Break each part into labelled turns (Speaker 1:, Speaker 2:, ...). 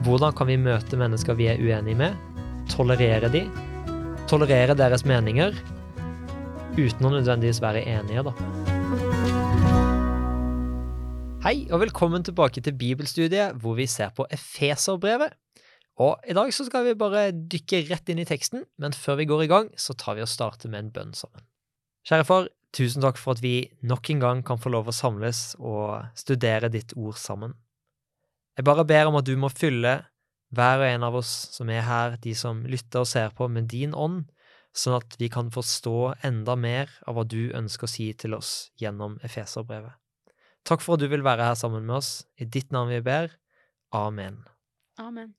Speaker 1: Hvordan kan vi møte mennesker vi er uenige med? Tolerere de? Tolerere deres meninger? Uten å nødvendigvis være enige, da. Hei, og velkommen tilbake til bibelstudiet, hvor vi ser på Efeserbrevet. Og i dag så skal vi bare dykke rett inn i teksten, men før vi går i gang, så tar vi og starter med en bønn sammen. Kjære far, tusen takk for at vi nok en gang kan få lov å samles og studere ditt ord sammen. Jeg bare ber om at du må fylle hver og en av oss som er her, de som lytter og ser på, med din ånd, sånn at vi kan forstå enda mer av hva du ønsker å si til oss gjennom Efeserbrevet. Takk for at du vil være her sammen med oss. I ditt navn vi ber. Amen.
Speaker 2: Amen.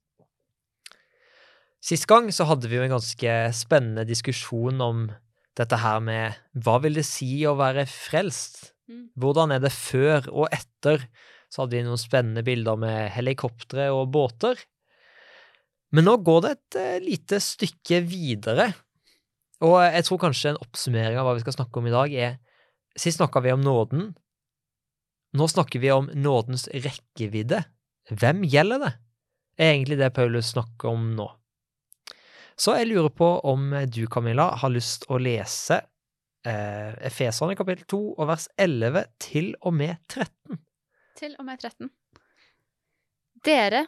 Speaker 1: Sist gang så hadde vi jo en ganske spennende diskusjon om dette her med hva vil det si å være frelst?
Speaker 2: Mm.
Speaker 1: Hvordan er det før og etter så hadde vi noen spennende bilder med helikoptre og båter. Men nå går det et eh, lite stykke videre, og jeg tror kanskje en oppsummering av hva vi skal snakke om i dag, er Sist snakka vi om nåden. Nå snakker vi om nådens rekkevidde. Hvem gjelder det? er egentlig det Paulus snakker om nå. Så jeg lurer på om du, Camilla, har lyst å lese eh, Efeserne kapittel 2 og vers 11 til og med 13.
Speaker 2: Til og med 13. Dere,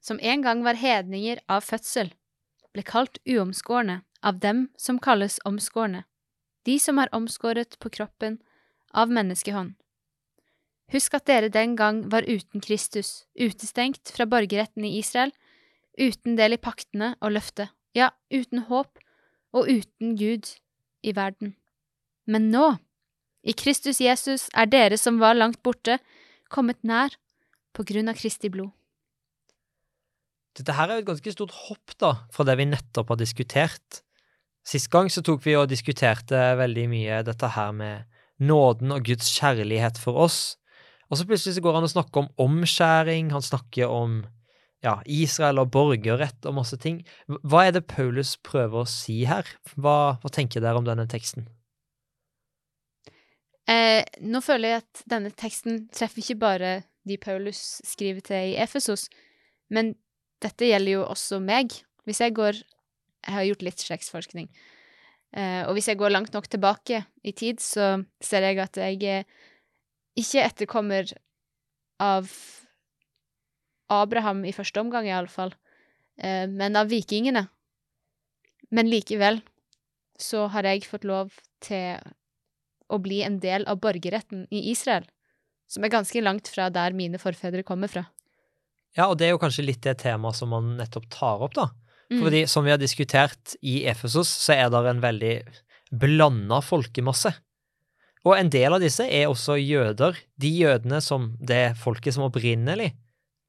Speaker 2: som en gang var hedninger av fødsel, ble kalt uomskårne av dem som kalles omskårne, de som er omskåret på kroppen av menneskehånd. Husk at dere den gang var uten Kristus, utestengt fra borgerretten i Israel, uten del i paktene og løftet, ja, uten håp og uten Gud i verden. Men nå, i Kristus Jesus, er dere som var langt borte, kommet nær på grunn av Kristi blod.
Speaker 1: Dette her er jo et ganske stort hopp da, fra det vi nettopp har diskutert. Sist gang så tok vi og diskuterte veldig mye dette her med nåden og Guds kjærlighet for oss. Og så plutselig så går han og snakker om omskjæring, han snakker om ja, Israel og borgerrett og masse ting. Hva er det Paulus prøver å si her? Hva, hva tenker dere om denne teksten?
Speaker 2: Eh, nå føler jeg at denne teksten treffer ikke bare de Paulus skriver til i Efesos, men dette gjelder jo også meg. Hvis jeg går Jeg har gjort litt slektsforskning. Eh, og hvis jeg går langt nok tilbake i tid, så ser jeg at jeg er ikke etterkommer av Abraham i første omgang, iallfall, eh, men av vikingene. Men likevel så har jeg fått lov til å bli en del av borgerretten i Israel, som er ganske langt fra der mine forfedre kommer fra.
Speaker 1: Ja, og det er jo kanskje litt det temaet som man nettopp tar opp, da.
Speaker 2: Mm.
Speaker 1: Fordi som vi har diskutert i Efesos, så er det en veldig blanda folkemasse. Og en del av disse er også jøder. De jødene som det folket som opprinnelig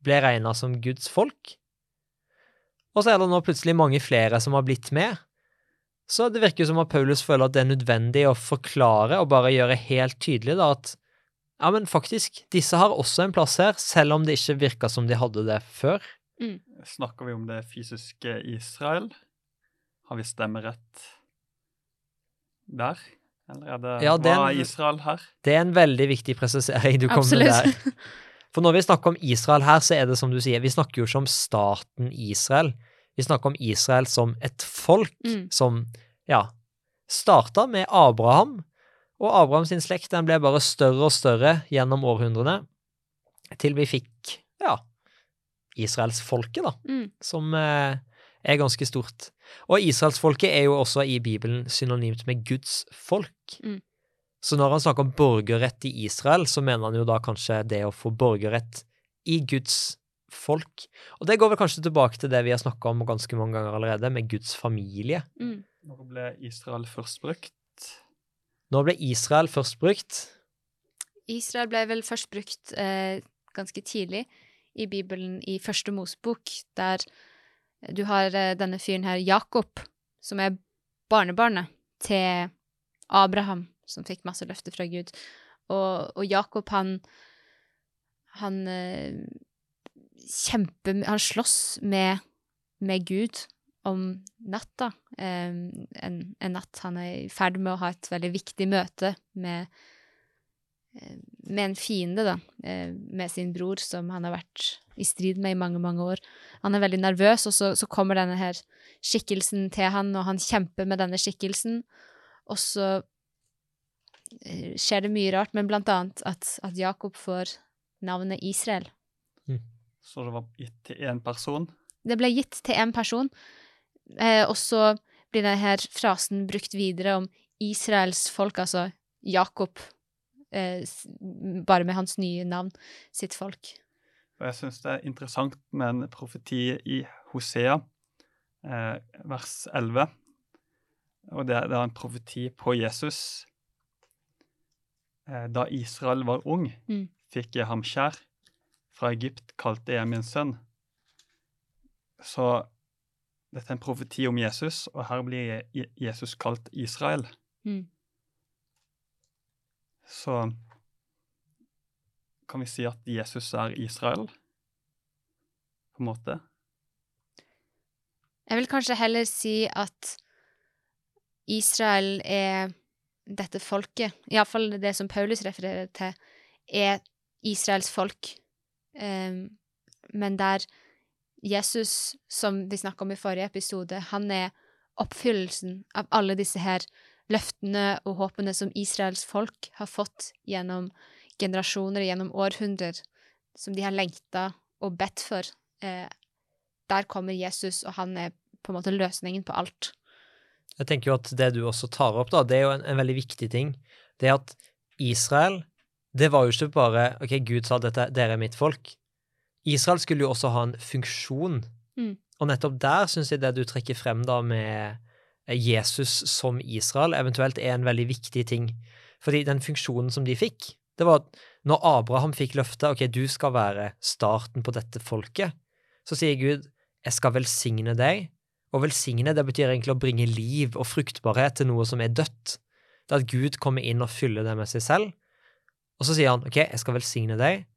Speaker 1: ble regna som Guds folk. Og så er det nå plutselig mange flere som har blitt med. Så det virker som at Paulus føler at det er nødvendig å forklare og bare gjøre helt tydelig da at ja, men faktisk, disse har også en plass her, selv om det ikke virka som de hadde det før.
Speaker 3: Snakker vi om det fysiske Israel? Har vi stemmerett der? Eller er det,
Speaker 1: Ja,
Speaker 3: hva
Speaker 1: en,
Speaker 3: er Israel her?
Speaker 1: Det er en veldig viktig presisering du kom med der. For når vi snakker om Israel her, så er det som du sier, vi snakker jo ikke om staten Israel. Vi snakker om Israel som et folk
Speaker 2: Mm.
Speaker 1: som, ja, starta med Abraham, og Abraham sin slekt den ble bare større og større gjennom århundrene, til vi fikk, ja, Israelsfolket, da,
Speaker 2: Mm.
Speaker 1: som eh, er ganske stort. Og israelsfolket er jo også i Bibelen synonymt med Guds folk.
Speaker 2: Mm.
Speaker 1: Så når han snakker om borgerrett i Israel, så mener han jo da kanskje det å få borgerrett i Guds folk. Og det går vel kanskje tilbake til det vi har snakka om ganske mange ganger allerede, med Guds familie.
Speaker 2: Mm.
Speaker 3: Når ble Israel først brukt?
Speaker 1: Når ble Israel først brukt.
Speaker 2: Israel ble vel først brukt eh, ganske tidlig i Bibelen i første Mosebok, der du har eh, denne fyren her, Jakob, som er barnebarnet til Abraham, som fikk masse løfter fra Gud. Og, og Jakob, han Han eh, kjemper Han slåss med, med Gud om natta. En, en natt han er i ferd med å ha et veldig viktig møte med eh, med en fiende, da, eh, med sin bror, som han har vært i strid med i mange, mange år. Han er veldig nervøs, og så, så kommer denne her skikkelsen til han, og han kjemper med denne skikkelsen, og så eh, skjer det mye rart, men blant annet at, at Jakob får navnet Israel.
Speaker 3: Så det var gitt til én person.
Speaker 2: Det ble gitt til én person, eh, og så blir denne frasen brukt videre om Israels folk, altså Jakob, eh, bare med hans nye navn, sitt folk.
Speaker 3: Og jeg syns det er interessant med en profeti i Hosea, eh, vers 11. Og det, det er en profeti på Jesus. Eh, da Israel var ung,
Speaker 2: Mm.
Speaker 3: fikk jeg ham kjær. Fra Egypt kalte jeg min sønn. Så dette er en profeti om Jesus, og her blir Jesus kalt Israel.
Speaker 2: Mm.
Speaker 3: Så kan vi si at Jesus er Israel, på en måte.
Speaker 2: Jeg vil kanskje heller si at Israel er dette folket, iallfall det som Paulus refererer til, er Israels folk. Em, men der Jesus, som vi snakka om i forrige episode, han er oppfyllelsen av alle disse her løftene og håpene som Israels folk har fått gjennom generasjoner, gjennom århundrer, som de har lengta og bedt for. Eh, der kommer Jesus, og han er på en måte løsningen på alt.
Speaker 1: Jeg tenker jo at det du også tar opp, da, det er jo en, en veldig viktig ting. Det er at Israel, det var jo ikke bare OK, Gud sa dette, dere er mitt folk. Israel skulle jo også ha en funksjon.
Speaker 2: Mm.
Speaker 1: Og nettopp der syns jeg det du trekker frem da med eh, Jesus som Israel, eventuelt er en veldig viktig ting. Fordi den funksjonen som de fikk, det var at når Abraham fikk løftet OK, du skal være starten på dette folket, så sier Gud, jeg skal velsigne deg. Og velsigne, det betyr egentlig å bringe liv og fruktbarhet til noe som er dødt. Det er at Gud kommer inn og fyller det med seg selv. Og så sier han, OK, jeg skal velsigne deg,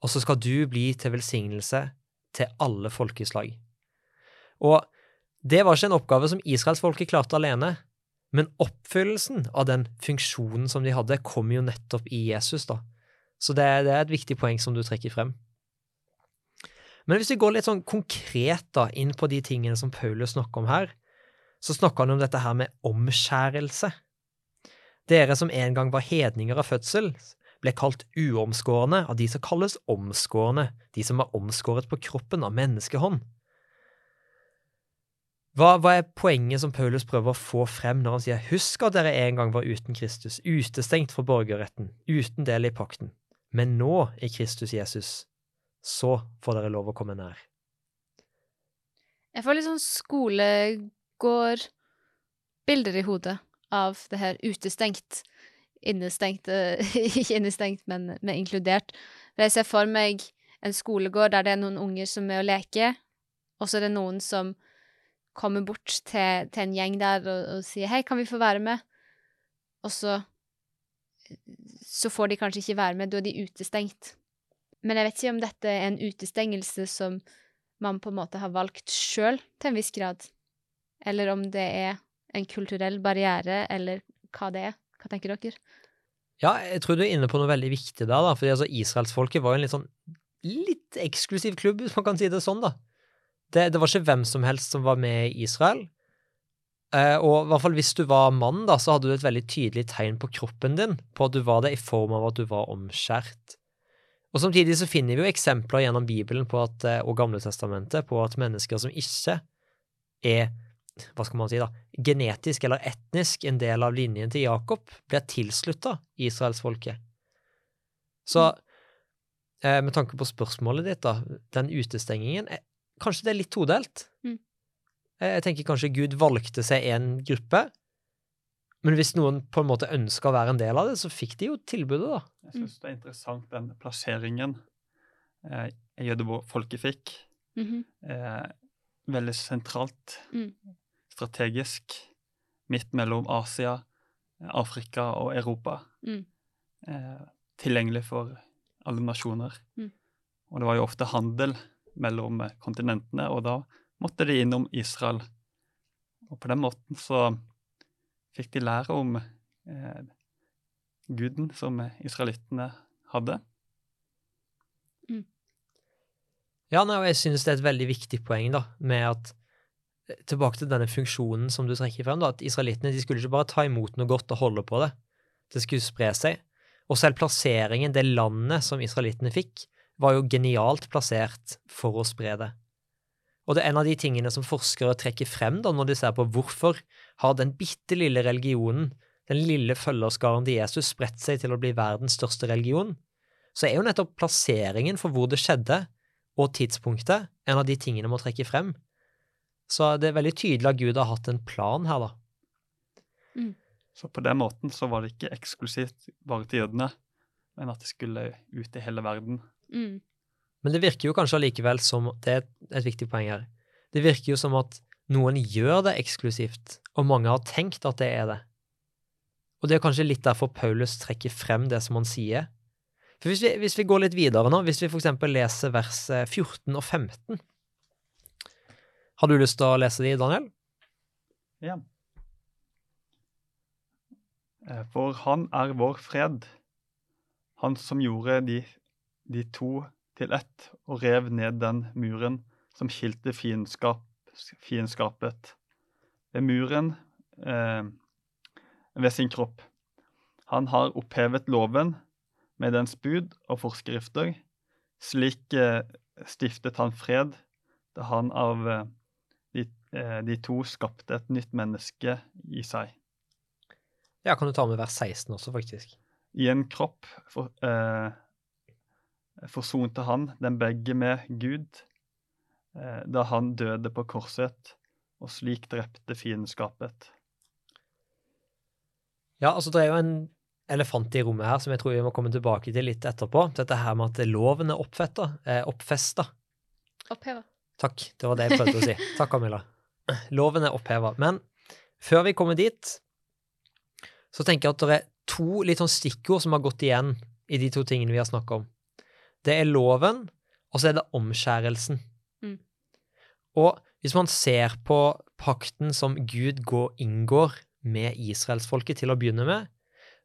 Speaker 1: og så skal du bli til velsignelse til alle folkeslag. Og det var ikke en oppgave som israelsfolket klarte alene, men oppfyllelsen av den funksjonen som de hadde, kom jo nettopp i Jesus, da. Så det, det er et viktig poeng som du trekker frem. Men hvis vi går litt sånn konkret da inn på de tingene som Paulus snakker om her, så snakker han om dette her med omskjærelse. Dere som en gang var hedninger av fødsel, ble kalt uomskårne av de som kalles omskårne, de som er omskåret på kroppen av menneskehånd. Hva, hva er poenget som Paulus prøver å få frem når han sier husk at dere en gang var uten Kristus, utestengt fra borgerretten, uten del i pakten, men nå i Kristus Jesus, så får dere lov å komme nær.
Speaker 2: Jeg får litt sånn skolegård-bilder i hodet av det her utestengt, innestengt Ikke innestengt, men, men inkludert. For Jeg ser for meg en skolegård der det er noen unger som er og leker, og så er det noen som kommer bort til, til en gjeng der og, og sier 'hei, kan vi få være med?' Og så så får de kanskje ikke være med, da er de utestengt. Men jeg vet ikke om dette er en utestengelse som man på en måte har valgt sjøl til en viss grad, eller om det er en kulturell barriere, eller hva det er. Hva tenker dere?
Speaker 1: Ja, jeg tror du er inne på noe veldig viktig der, da, fordi altså, israelsfolket var jo en litt sånn litt eksklusiv klubb, hvis man kan si det sånn, da. Det, det var ikke hvem som helst som var med i Israel. Eh, og i hvert fall hvis du var mann, da, så hadde du et veldig tydelig tegn på kroppen din på at du var det, i form av at du var omskjært. Og samtidig så finner vi jo eksempler gjennom Bibelen på at, eh, og Gamle testamentet på at mennesker som ikke er hva skal man si da, genetisk eller etnisk en del av linjen til Jakob, blir tilslutta israelsfolket. Så eh, med tanke på spørsmålet ditt, da, den utestengingen, eh, kanskje det er litt todelt.
Speaker 2: Mm.
Speaker 1: Eh, Jeg tenker kanskje Gud valgte seg en gruppe, men hvis noen på en måte ønska å være en del av det, så fikk de jo tilbudet, da.
Speaker 3: Jeg syns det er interessant den plasseringen eh, jødefolket fikk.
Speaker 2: Mhm.
Speaker 3: Eh, veldig sentralt,
Speaker 2: Mm.
Speaker 3: Strategisk, midt mellom Asia, Afrika og Europa.
Speaker 2: Mm.
Speaker 3: Eh, tilgjengelig for alle nasjoner.
Speaker 2: Mm.
Speaker 3: Og det var jo ofte handel mellom eh, kontinentene, og da måtte de innom Israel. Og på den måten så fikk de lære om eh, guden som israelittene hadde.
Speaker 1: Ja, nei, og jeg synes det er et veldig viktig poeng, da, med at eh, Tilbake til denne funksjonen som du trekker frem, da, at israelittene de skulle ikke bare ta imot noe godt og holde på det. Det skulle spre seg. Og selv plasseringen, det landet som israelittene fikk, var jo genialt plassert for å spre det. Og det er en av de tingene som forskere trekker frem da, når de ser på hvorfor har den bitte lille religionen, den lille følgerskaren til Jesus, spredt seg til å bli verdens største religion, så er jo nettopp plasseringen for hvor det skjedde, og tidspunktet, en av de tingene må trekke frem. Så det er veldig tydelig at Gud har hatt en plan her, da.
Speaker 3: Så på den måten så var det ikke eksklusivt bare til jødene, men at det skulle ut i hele verden.
Speaker 2: Mm.
Speaker 1: Men det virker jo kanskje allikevel som Det er et viktig poeng her. Det virker jo som at noen gjør det eksklusivt, og mange har tenkt at det er det. Og det er kanskje litt derfor Paulus trekker frem det som han sier. For hvis vi, hvis vi går litt videre nå, hvis vi for eksempel leser vers eh, 14 og 15 Har du lyst til å lese de, Daniel?
Speaker 3: Ja. Eh, For han er vår fred, han som gjorde de, de to til ett og rev ned den muren som skilte fiendskap, fiendskapet. Ved muren eh, ved sin kropp. Han har opphevet loven med dens bud og forskrifter. Slik eh, stiftet han fred da han av eh, de, eh, to skapte et nytt menneske i seg.
Speaker 1: Ja, kan du ta med vers 16 også, faktisk?
Speaker 3: I en kropp for, eh, forsonte han dem begge med Gud eh, da han døde på korset, og slik drepte fiendskapet.
Speaker 1: Ja, altså det er jo en elefant i rommet her som jeg tror vi må komme tilbake til litt etterpå. Dette her med at loven er oppfetta, eh, oppfesta.
Speaker 2: Oppheva.
Speaker 1: Takk, det var det jeg prøvde å si. Takk, Camilla. Loven er oppheva. Men før vi kommer dit, så tenker jeg at det er to litt sånn stikkord som har gått igjen i de to tingene vi har snakka om. Det er loven, og så er det omskjærelsen.
Speaker 2: Mm.
Speaker 1: Og hvis man ser på pakten som Gud går, inngår med israelsfolket til å begynne med,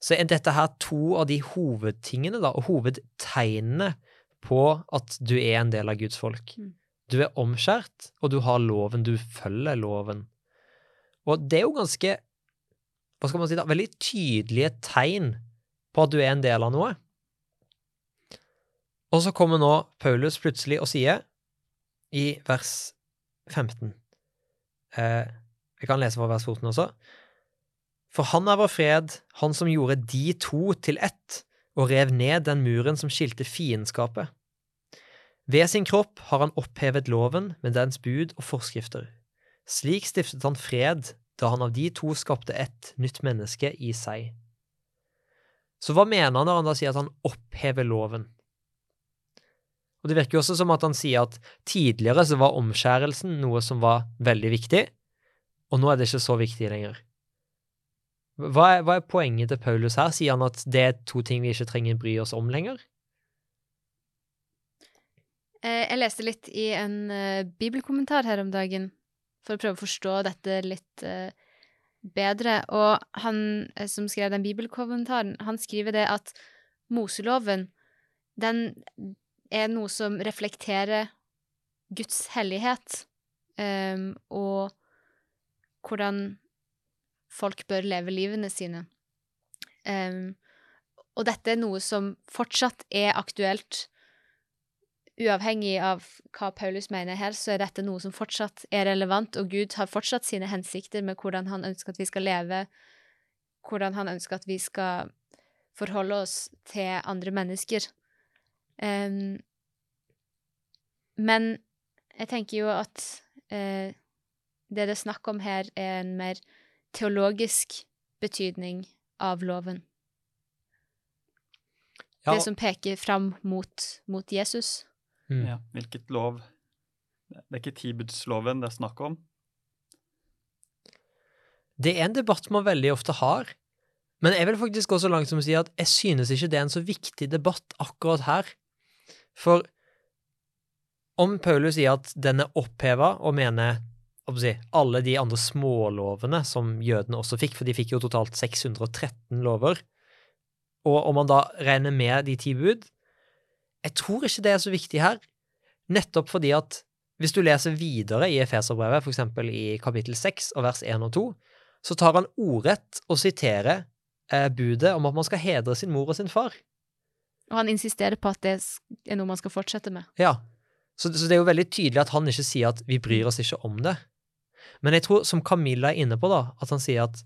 Speaker 1: så er dette her to av de hovedtingene, da, og hovedtegnene på at du er en del av Guds folk.
Speaker 2: Mm.
Speaker 1: Du er omskjært, og du har loven, du følger loven. Og det er jo ganske, hva skal man si da, veldig tydelige tegn på at du er en del av noe. Og så kommer nå Paulus plutselig og sier, i vers 15 eh, Vi kan lese fra vers 14 også. For han er vår fred, han som gjorde de to til ett, og rev ned den muren som skilte fiendskapet. Ved sin kropp har han opphevet loven med dens bud og forskrifter. Slik stiftet han fred da han av de to skapte ett nytt menneske i seg. Så hva mener han når han da sier at han opphever loven? Og Det virker jo også som at han sier at tidligere så var omskjærelsen noe som var veldig viktig, og nå er det ikke så viktig lenger. Hva er, hva er poenget til Paulus her? Sier han at det er to ting vi ikke trenger bry oss om lenger?
Speaker 2: Eh, Jeg leste litt i en eh, bibelkommentar her om dagen for å prøve å forstå dette litt eh, bedre. Og han som skrev den bibelkommentaren, han skriver det at Moseloven, den er noe som reflekterer Guds hellighet, um, og hvordan folk bør leve livene sine. Um, og dette er noe som fortsatt er aktuelt uavhengig av hva Paulus mener her, så er dette noe som fortsatt er relevant, og Gud har fortsatt sine hensikter med hvordan han ønsker at vi skal leve, hvordan han ønsker at vi skal forholde oss til andre mennesker. Um, men jeg tenker jo at uh, det det er snakk om her, er en mer teologisk betydning av loven.
Speaker 1: Ja,
Speaker 2: Det som peker fram mot, mot Jesus.
Speaker 1: Mm.
Speaker 3: Ja, hvilket lov Det er ikke tibudsloven det er snakk om.
Speaker 1: Det er en debatt man veldig ofte har, men jeg vil faktisk gå så langt som å si at jeg synes ikke det er en så viktig debatt akkurat her. For om Paulus sier at den er oppheva, og mener si, alle de andre smålovene som jødene også fikk, for de fikk jo totalt 613 lover, og om man da regner med de ti bud. Jeg tror ikke det er så viktig her, nettopp fordi at hvis du leser videre i Efeserbrevet, f.eks. i kapittel 6 og vers 1 og 2, så tar han ordrett og siterer eh, budet om at man skal hedre sin mor og sin far.
Speaker 2: Og han insisterer på at det er noe man skal fortsette med.
Speaker 1: Ja, så, så det er jo veldig tydelig at han ikke sier at vi bryr oss ikke om det. Men jeg tror, som Camilla er inne på, da, at han sier at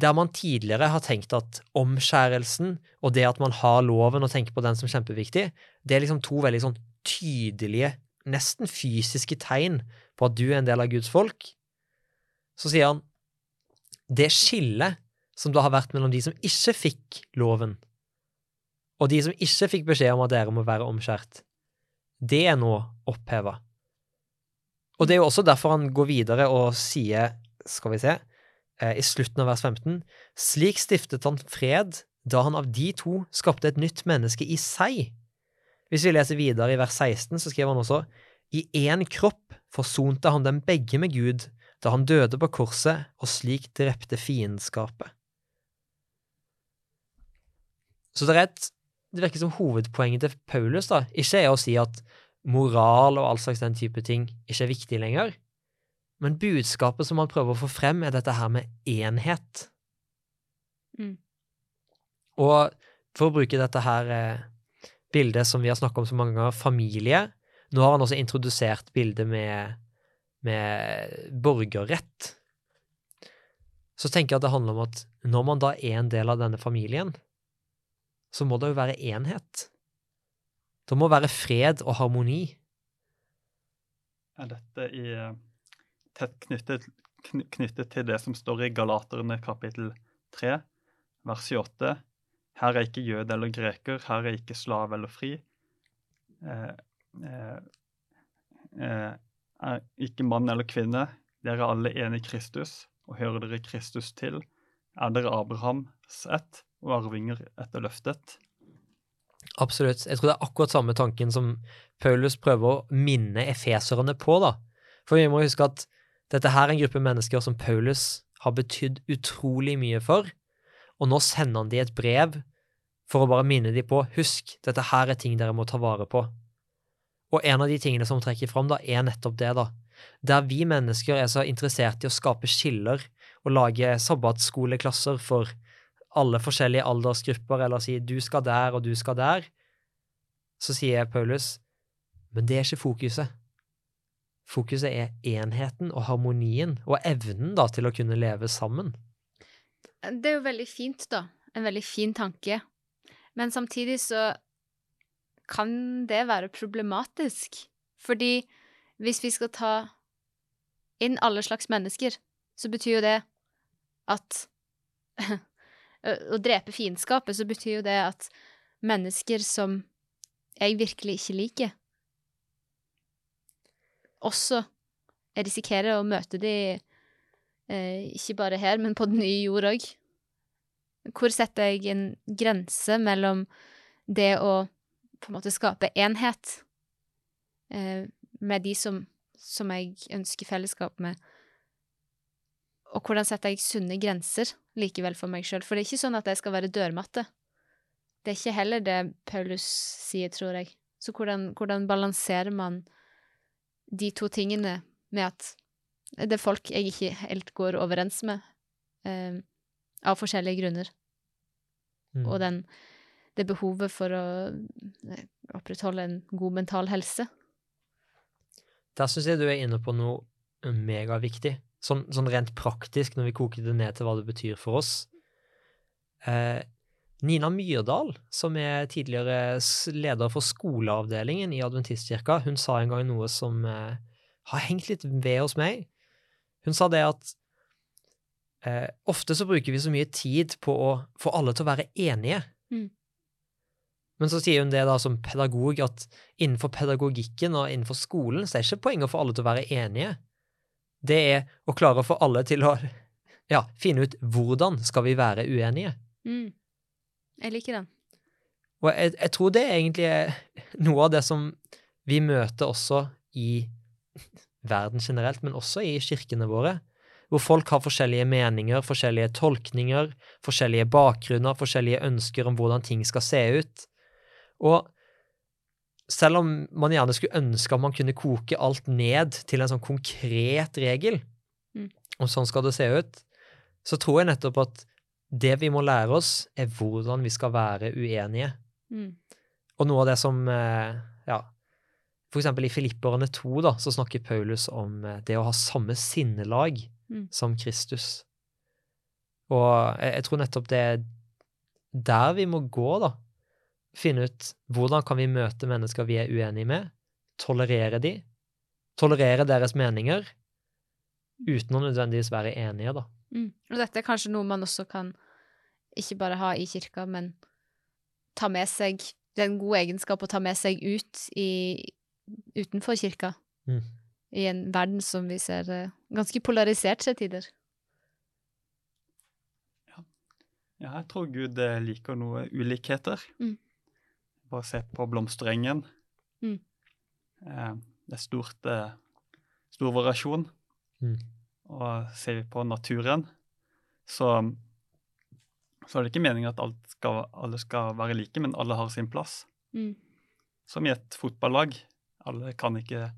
Speaker 1: der man tidligere har tenkt at omskjærelsen og det at man har loven og tenker på den som kjempeviktig, det er liksom to veldig sånn tydelige, nesten fysiske tegn på at du er en del av Guds folk. Så sier han det skillet som det har vært mellom de som ikke fikk loven, og de som ikke fikk beskjed om at dere må være omskjært, det er nå oppheva. Og det er jo også derfor han går videre og sier, skal vi se, i slutten av vers 15, slik stiftet han fred da han av de to skapte et nytt menneske i seg. Hvis vi leser videre i vers 16, så skriver han også, i én kropp forsonte han dem begge med Gud da han døde på korset og slik drepte fiendskapet. Så det er et Det virker som hovedpoenget til Paulus da, ikke er å si at moral og all slags den type ting ikke er viktig lenger, men budskapet som han prøver å få frem, er dette her med enhet.
Speaker 2: Mm.
Speaker 1: Og for å bruke dette her eh, bildet som vi har snakket om så mange ganger, familie Nå har han også introdusert bildet med med borgerrett, så tenker jeg at det handler om at når man da er en del av denne familien, så må det jo være enhet. Det må være fred og harmoni.
Speaker 3: Er dette i, eh, tett knyttet, knyttet til det som står i Galaterne kapittel 3, vers 28? Her er ikke jøde eller greker, her er ikke slave eller fri. Eh, eh, eh, er ikke mann eller kvinne. Dere er alle enige i Kristus, og hører dere Kristus til, er dere Abrahams ett og arvinger etter løftet.
Speaker 1: Absolutt. Jeg tror det er akkurat samme tanken som Paulus prøver å minne efeserne på, da. For vi må huske at dette her er en gruppe mennesker som Paulus har betydd utrolig mye for, og nå sender han de et brev for å bare minne de på husk, dette her er ting dere må ta vare på. Og en av de tingene som trekker fram, da, er nettopp det, da. Der vi mennesker er så interessert i å skape skiller og lage sabbatskoleklasser for alle forskjellige aldersgrupper, eller si du skal der og du skal der, så sier Paulus, men det er ikke fokuset. Fokuset er enheten og harmonien og evnen da til å kunne leve sammen.
Speaker 2: Det er jo veldig fint, da. En veldig fin tanke. Men samtidig så kan det være problematisk. Fordi hvis vi skal ta inn alle slags mennesker, så betyr jo det at Å drepe fiendskapet, så betyr jo det at mennesker som jeg virkelig ikke liker, også risikerer å møte de eh, ikke bare her, men på den nye jord òg. Hvor setter jeg en grense mellom det å på en måte skape enhet eh, med de som, som jeg ønsker fellesskap med, og hvordan setter jeg sunne grenser likevel for meg sjøl? For det er ikke sånn at jeg skal være dørmatte. Det er ikke heller det Paulus sier, tror jeg. Så hvordan, hvordan balanserer man de to tingene med at det er folk jeg ikke helt går overens med, eh, av forskjellige grunner,
Speaker 1: Mm.
Speaker 2: og den, det behovet for å eh, opprettholde en god mental helse.
Speaker 1: Der syns jeg du er inne på noe megaviktig. Sånn, sånn rent praktisk, når vi koker det ned til hva det betyr for oss. Eh, Nina Myrdal, som er tidligere leder for skoleavdelingen i Adventistkirka, hun sa en gang noe som eh, har hengt litt ved hos meg. Hun sa det at eh, ofte så bruker vi så mye tid på å få alle til å være enige.
Speaker 2: Mm.
Speaker 1: Men så sier hun det da som pedagog at innenfor pedagogikken og innenfor skolen så er det ikke poenget få alle til å være enige. Det er å klare å få alle til å ja, finne ut hvordan skal vi være uenige.
Speaker 2: Mm. Jeg liker den.
Speaker 1: Og jeg, jeg tror det er egentlig er noe av det som vi møter også i verden generelt, men også i kirkene våre, hvor folk har forskjellige meninger, forskjellige tolkninger, forskjellige bakgrunner, forskjellige ønsker om hvordan ting skal se ut. Og selv om man gjerne skulle ønske at man kunne koke alt ned til en sånn konkret regel,
Speaker 2: Mm.
Speaker 1: og sånn skal det se ut, så tror jeg nettopp at det vi må lære oss, er hvordan vi skal være uenige.
Speaker 2: Mm.
Speaker 1: Og noe av det som eh, Ja, for eksempel i Filipperne 2, da, så snakker Paulus om eh, det å ha samme sinnelag
Speaker 2: Mm.
Speaker 1: som Kristus. Og jeg, jeg tror nettopp det er der vi må gå, da. Finne ut hvordan kan vi møte mennesker vi er uenige med, tolerere de, tolerere deres meninger, uten å nødvendigvis være enige, da.
Speaker 2: Mm. Og dette er kanskje noe man også kan ikke bare ha i kirka, men ta med seg Det er en god egenskap å ta med seg ut i, utenfor kirka.
Speaker 1: Mm.
Speaker 2: I en verden som vi ser eh, ganske polarisert til tider.
Speaker 3: Ja, jeg tror Gud eh, liker noe ulikheter.
Speaker 2: Mm.
Speaker 3: Bare se på blomsterengen.
Speaker 2: Mm.
Speaker 3: Eh, det er stort, eh, stor variasjon.
Speaker 1: Mm.
Speaker 3: Og ser vi på naturen, så, så er det ikke meningen at alt skal, alle skal være like, men alle har sin plass.
Speaker 2: Mm.
Speaker 3: Som i et fotballag. Alle kan ikke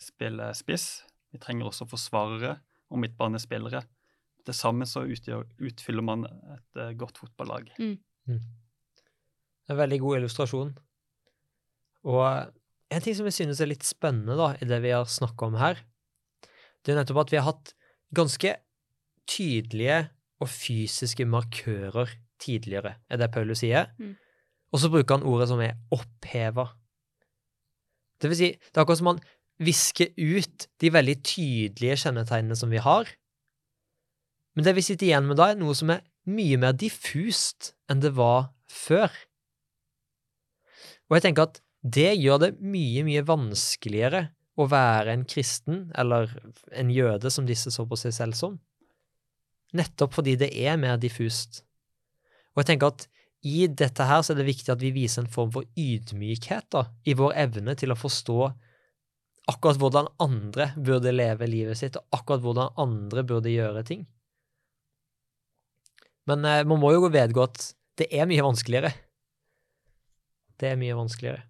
Speaker 3: spille spiss. Vi trenger også forsvarere og midtbanespillere. Til sammen så utgjør, utfyller man et eh, godt fotballag.
Speaker 1: En veldig god illustrasjon. Og en ting som jeg synes er litt spennende da, i det vi har snakka om her, det er nettopp at vi har hatt ganske tydelige og fysiske markører tidligere, er det Paulus sier.
Speaker 2: Mm.
Speaker 1: Og så bruker han ordet som er oppheva. Det vil si, det er akkurat som han visker ut de veldig tydelige kjennetegnene som vi har, men det vi sitter igjen med da, er noe som er mye mer diffust enn det var før. Og jeg tenker at det gjør det mye, mye vanskeligere å være en kristen, eller en jøde, som disse så på seg selv som. Nettopp fordi det er mer diffust. Og jeg tenker at i dette her så er det viktig at vi viser en form for ydmykhet da, i vår evne til å forstå akkurat hvordan andre burde leve livet sitt, og akkurat hvordan andre burde gjøre ting. Men eh, man må jo vedgå at det er mye vanskeligere. Det er mye vanskeligere.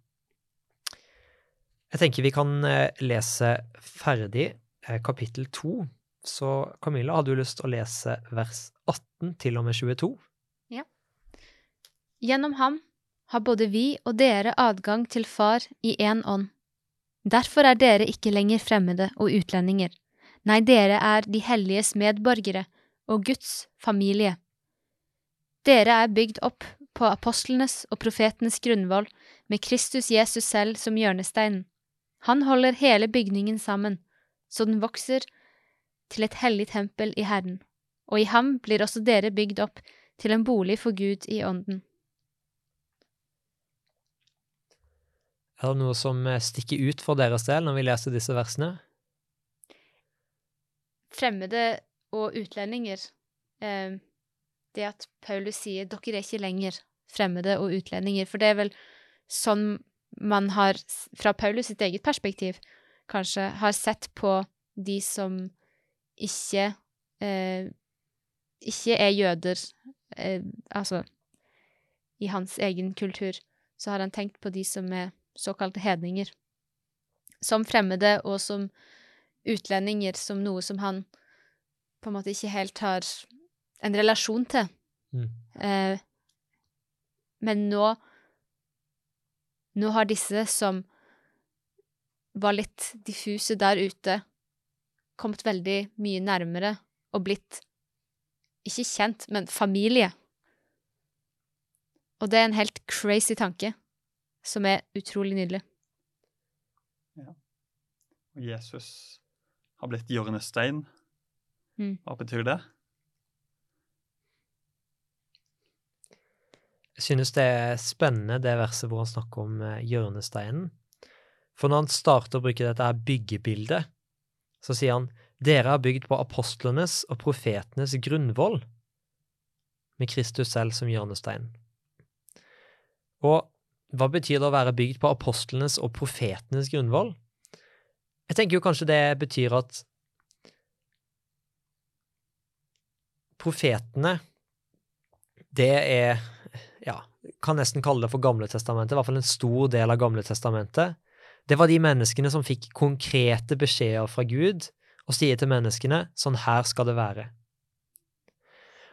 Speaker 1: Jeg tenker vi kan eh, lese ferdig eh, kapittel to. Så Camilla, har du lyst til å lese vers 18 til og med 22? Ja.
Speaker 2: Gjennom ham har både vi og dere adgang til Far i én ånd. Derfor er dere ikke lenger fremmede og utlendinger. Nei, dere er de helliges medborgere og Guds familie. Dere er bygd opp på apostlenes og profetenes grunnvoll med Kristus Jesus selv som hjørnesteinen. Han holder hele bygningen sammen, så den vokser til et hellig tempel i Herren, og i ham blir også dere bygd opp til en bolig for Gud i ånden.
Speaker 1: Er det noe som eh, stikker ut for deres del når vi leser disse versene?
Speaker 2: fremmede og utlendinger eh, Det at Paulus sier 'dere er ikke lenger fremmede og utlendinger', for det er vel sånn man har, fra Paulus sitt eget perspektiv, kanskje har sett på de som ikke eh, ikke er jøder, eh, altså i hans egen kultur, så har han tenkt på de som er såkalte hedninger. Som fremmede og som utlendinger som noe som han på en måte ikke helt har en relasjon til.
Speaker 1: Mm.
Speaker 2: Eh, men nå Nå har disse som var litt diffuse der ute, kommet veldig mye nærmere og blitt ikke kjent, men familie. Og det er en helt crazy tanke, som er utrolig nydelig.
Speaker 3: Og Jesus har blitt hjørnestein.
Speaker 2: Mm.
Speaker 3: Hva betyr det?
Speaker 1: Jeg synes det er spennende det verset hvor han snakker om eh, hjørnesteinen. For når han starter å bruke dette her byggebildet, så sier han dere er bygd på apostlenes og profetenes grunnvoll, med Kristus selv som hjørnestein. Og hva betyr det å være bygd på apostlenes og profetenes grunnvoll? Jeg tenker jo kanskje det betyr at profetene, det er kan nesten kalle det for Gamle testamentet, i hvert fall en stor del av Gamle testamentet. Det var de menneskene som fikk konkrete beskjeder fra Gud og sier til menneskene sånn her skal det være.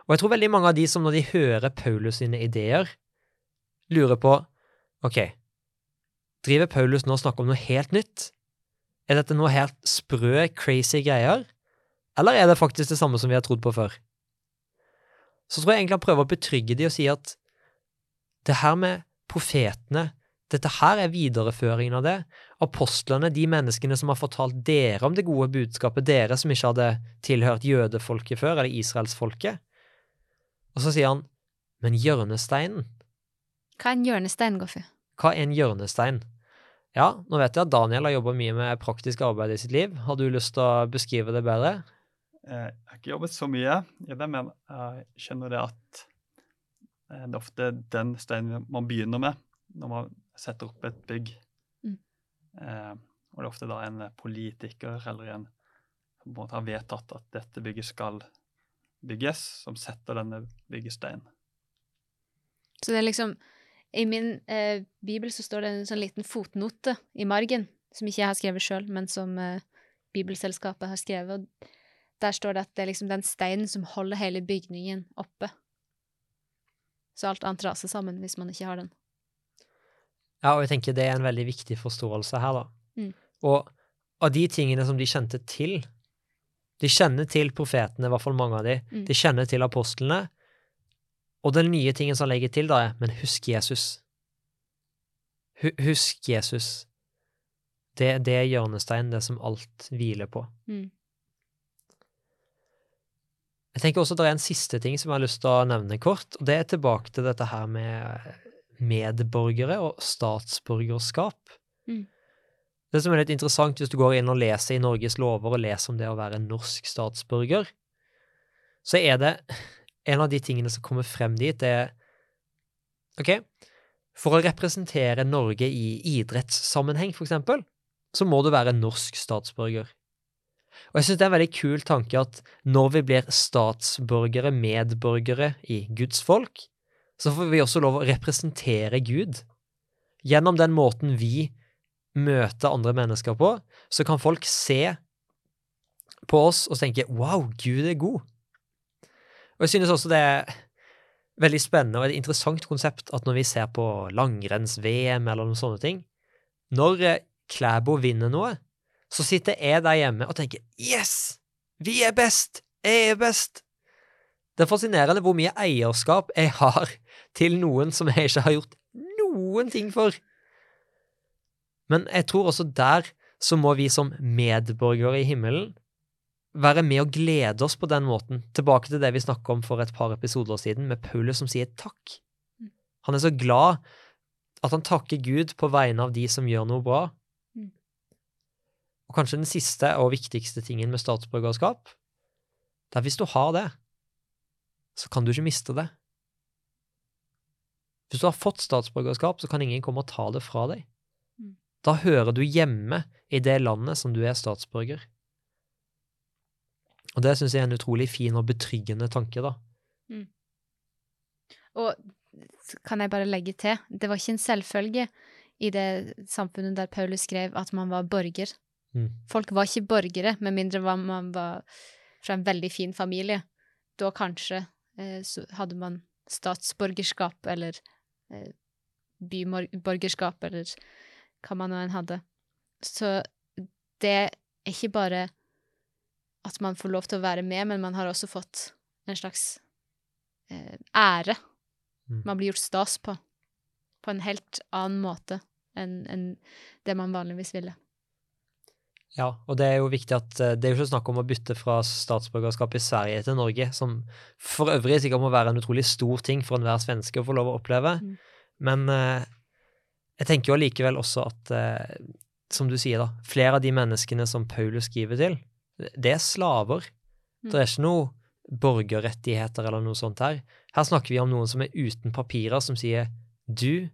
Speaker 1: Og jeg tror veldig mange av de som når de hører Paulus sine ideer, lurer på ok, driver Paulus nå og snakker om noe helt nytt? Er dette noe helt sprø, crazy greier? Eller er det faktisk det samme som vi har trodd på før? Så tror jeg egentlig han prøver å betrygge de og si at det her med profetene, dette her er videreføringen av det. Apostlene, de menneskene som har fortalt dere om det gode budskapet, dere som ikke hadde tilhørt jødefolket før, eller israelsfolket. Og så sier han, men hjørnesteinen,
Speaker 2: Hva er en hjørnestein, Goffi?
Speaker 1: hva er en hjørnestein? Ja, nå vet jeg at Daniel har jobba mye med praktisk arbeid i sitt liv. Har du lyst til å beskrive det bedre?
Speaker 3: Eh, Jeg har ikke jobbet så mye i det, men jeg skjønner det at det er ofte den steinen man begynner med når man setter opp et bygg.
Speaker 2: Mm.
Speaker 3: Eh, og det er ofte da en politiker eller en som på en måte har vedtatt at dette bygget skal bygges, som setter denne byggesteinen.
Speaker 2: Så det er liksom I min eh, bibel så står det en sånn liten fotnote i margen, som ikke jeg har skrevet sjøl, men som eh, Bibelselskapet har skrevet. og Der står det at det er liksom den steinen som holder hele bygningen oppe. Så alt annet raser sammen hvis man ikke har den.
Speaker 1: Ja, og jeg tenker det er en veldig viktig forståelse her, da.
Speaker 2: Mm.
Speaker 1: Og av de tingene som de kjente til De kjenner til profetene, i hvert fall mange av de.
Speaker 2: Mm.
Speaker 1: De kjenner til apostlene. Og den nye tingen som legger til, da, er men husk Jesus. Hu husk Jesus. Det, det er hjørnesteinen, det som alt hviler på.
Speaker 2: Mm.
Speaker 1: Jeg tenker også det er en siste ting som jeg har lyst til å nevne kort, og det er tilbake til dette her med medborgere og statsborgerskap.
Speaker 2: Mm.
Speaker 1: Det som er litt interessant hvis du går inn og leser i Norges lover og leser om det å være norsk statsborger, så er det en av de tingene som kommer frem dit, det er OK, for å representere Norge i idrettssammenheng, for eksempel, så må du være norsk statsborger. Og jeg synes det er en veldig kul tanke at når vi blir statsborgere, medborgere i Guds folk, så får vi også lov å representere Gud. Gjennom den måten vi møter andre mennesker på, så kan folk se på oss og tenke 'wow, Gud er god'. Og jeg synes også det er veldig spennende og et interessant konsept at når vi ser på langrenns-VM eller noen sånne ting Når eh, Klæbo vinner noe, så sitter jeg der hjemme og tenker 'yes, vi er best, jeg er best'. Det er fascinerende hvor mye eierskap jeg har til noen som jeg ikke har gjort noen ting for. Men jeg tror også der så må vi som medborgere i himmelen være med og glede oss på den måten. Tilbake til det vi snakket om for et par episoder siden, med Paulus som sier takk.
Speaker 2: Mm.
Speaker 1: Han er så glad at han takker Gud på vegne av de som gjør noe bra.
Speaker 2: Mm.
Speaker 1: Og kanskje den siste og viktigste tingen med statsborgerskap, det er hvis du har det, så kan du ikke miste det. Hvis du har fått statsborgerskap, så kan ingen komme og ta det fra deg.
Speaker 2: Mm.
Speaker 1: Da hører du hjemme i det landet som du er statsborger. Og det syns jeg er en utrolig fin og betryggende tanke, da.
Speaker 2: Og kan jeg bare legge til, det var ikke en selvfølge i det samfunnet der Paulus skrev at man var borger.
Speaker 1: Mm.
Speaker 2: Folk var ikke borgere, med mindre man var fra en veldig fin familie. Da kanskje eh, så hadde man statsborgerskap eller eh, byborgerskap, eller hva man nå enn hadde. Så det er ikke bare at man får lov til å være med, men man har også fått en slags eh, ære.
Speaker 1: Mm.
Speaker 2: Man blir gjort stas på. På en helt annen måte enn enn det man vanligvis ville.
Speaker 1: Ja, og det er jo viktig at eh, det er jo ikke snakk om å bytte fra statsborgerskap i Sverige til Norge, som for øvrig sikkert må være en utrolig stor ting for enhver svenske å få lov å oppleve.
Speaker 2: Mm.
Speaker 1: Men eh, jeg tenker jo allikevel også at, eh, som du sier da, flere av de menneskene som Paulus skriver til, det er slaver.
Speaker 2: Mm.
Speaker 1: Det er ikke noe borgerrettigheter eller noe sånt her. Her snakker vi om noen som er uten papirer, som sier du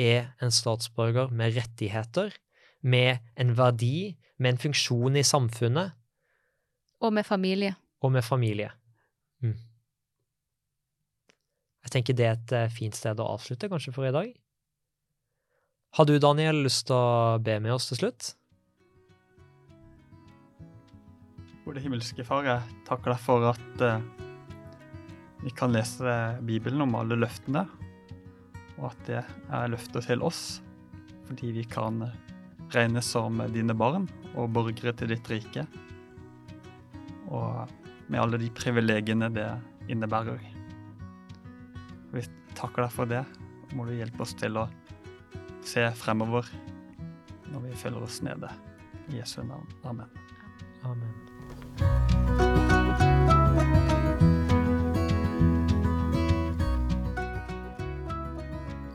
Speaker 1: er en statsborger med rettigheter, med en verdi, med en funksjon i samfunnet,
Speaker 2: Og med familie.
Speaker 1: og med familie. Mm. Jeg tenker det er et eh, fint sted å avslutte, kanskje, for i dag. Har du, Daniel, lyst til å be med oss til slutt?
Speaker 3: Gode himmelske Far, jeg takker deg for at eh, vi kan lese Bibelen om alle løftene, og at det er løfter til oss, fordi vi kan regnes som dine barn og borgere til ditt rike, og med alle de privilegiene det innebærer. Vi takker deg for det, må du hjelpe oss til å se fremover når vi føler oss nede. I Jesu navn. Amen.
Speaker 1: Amen.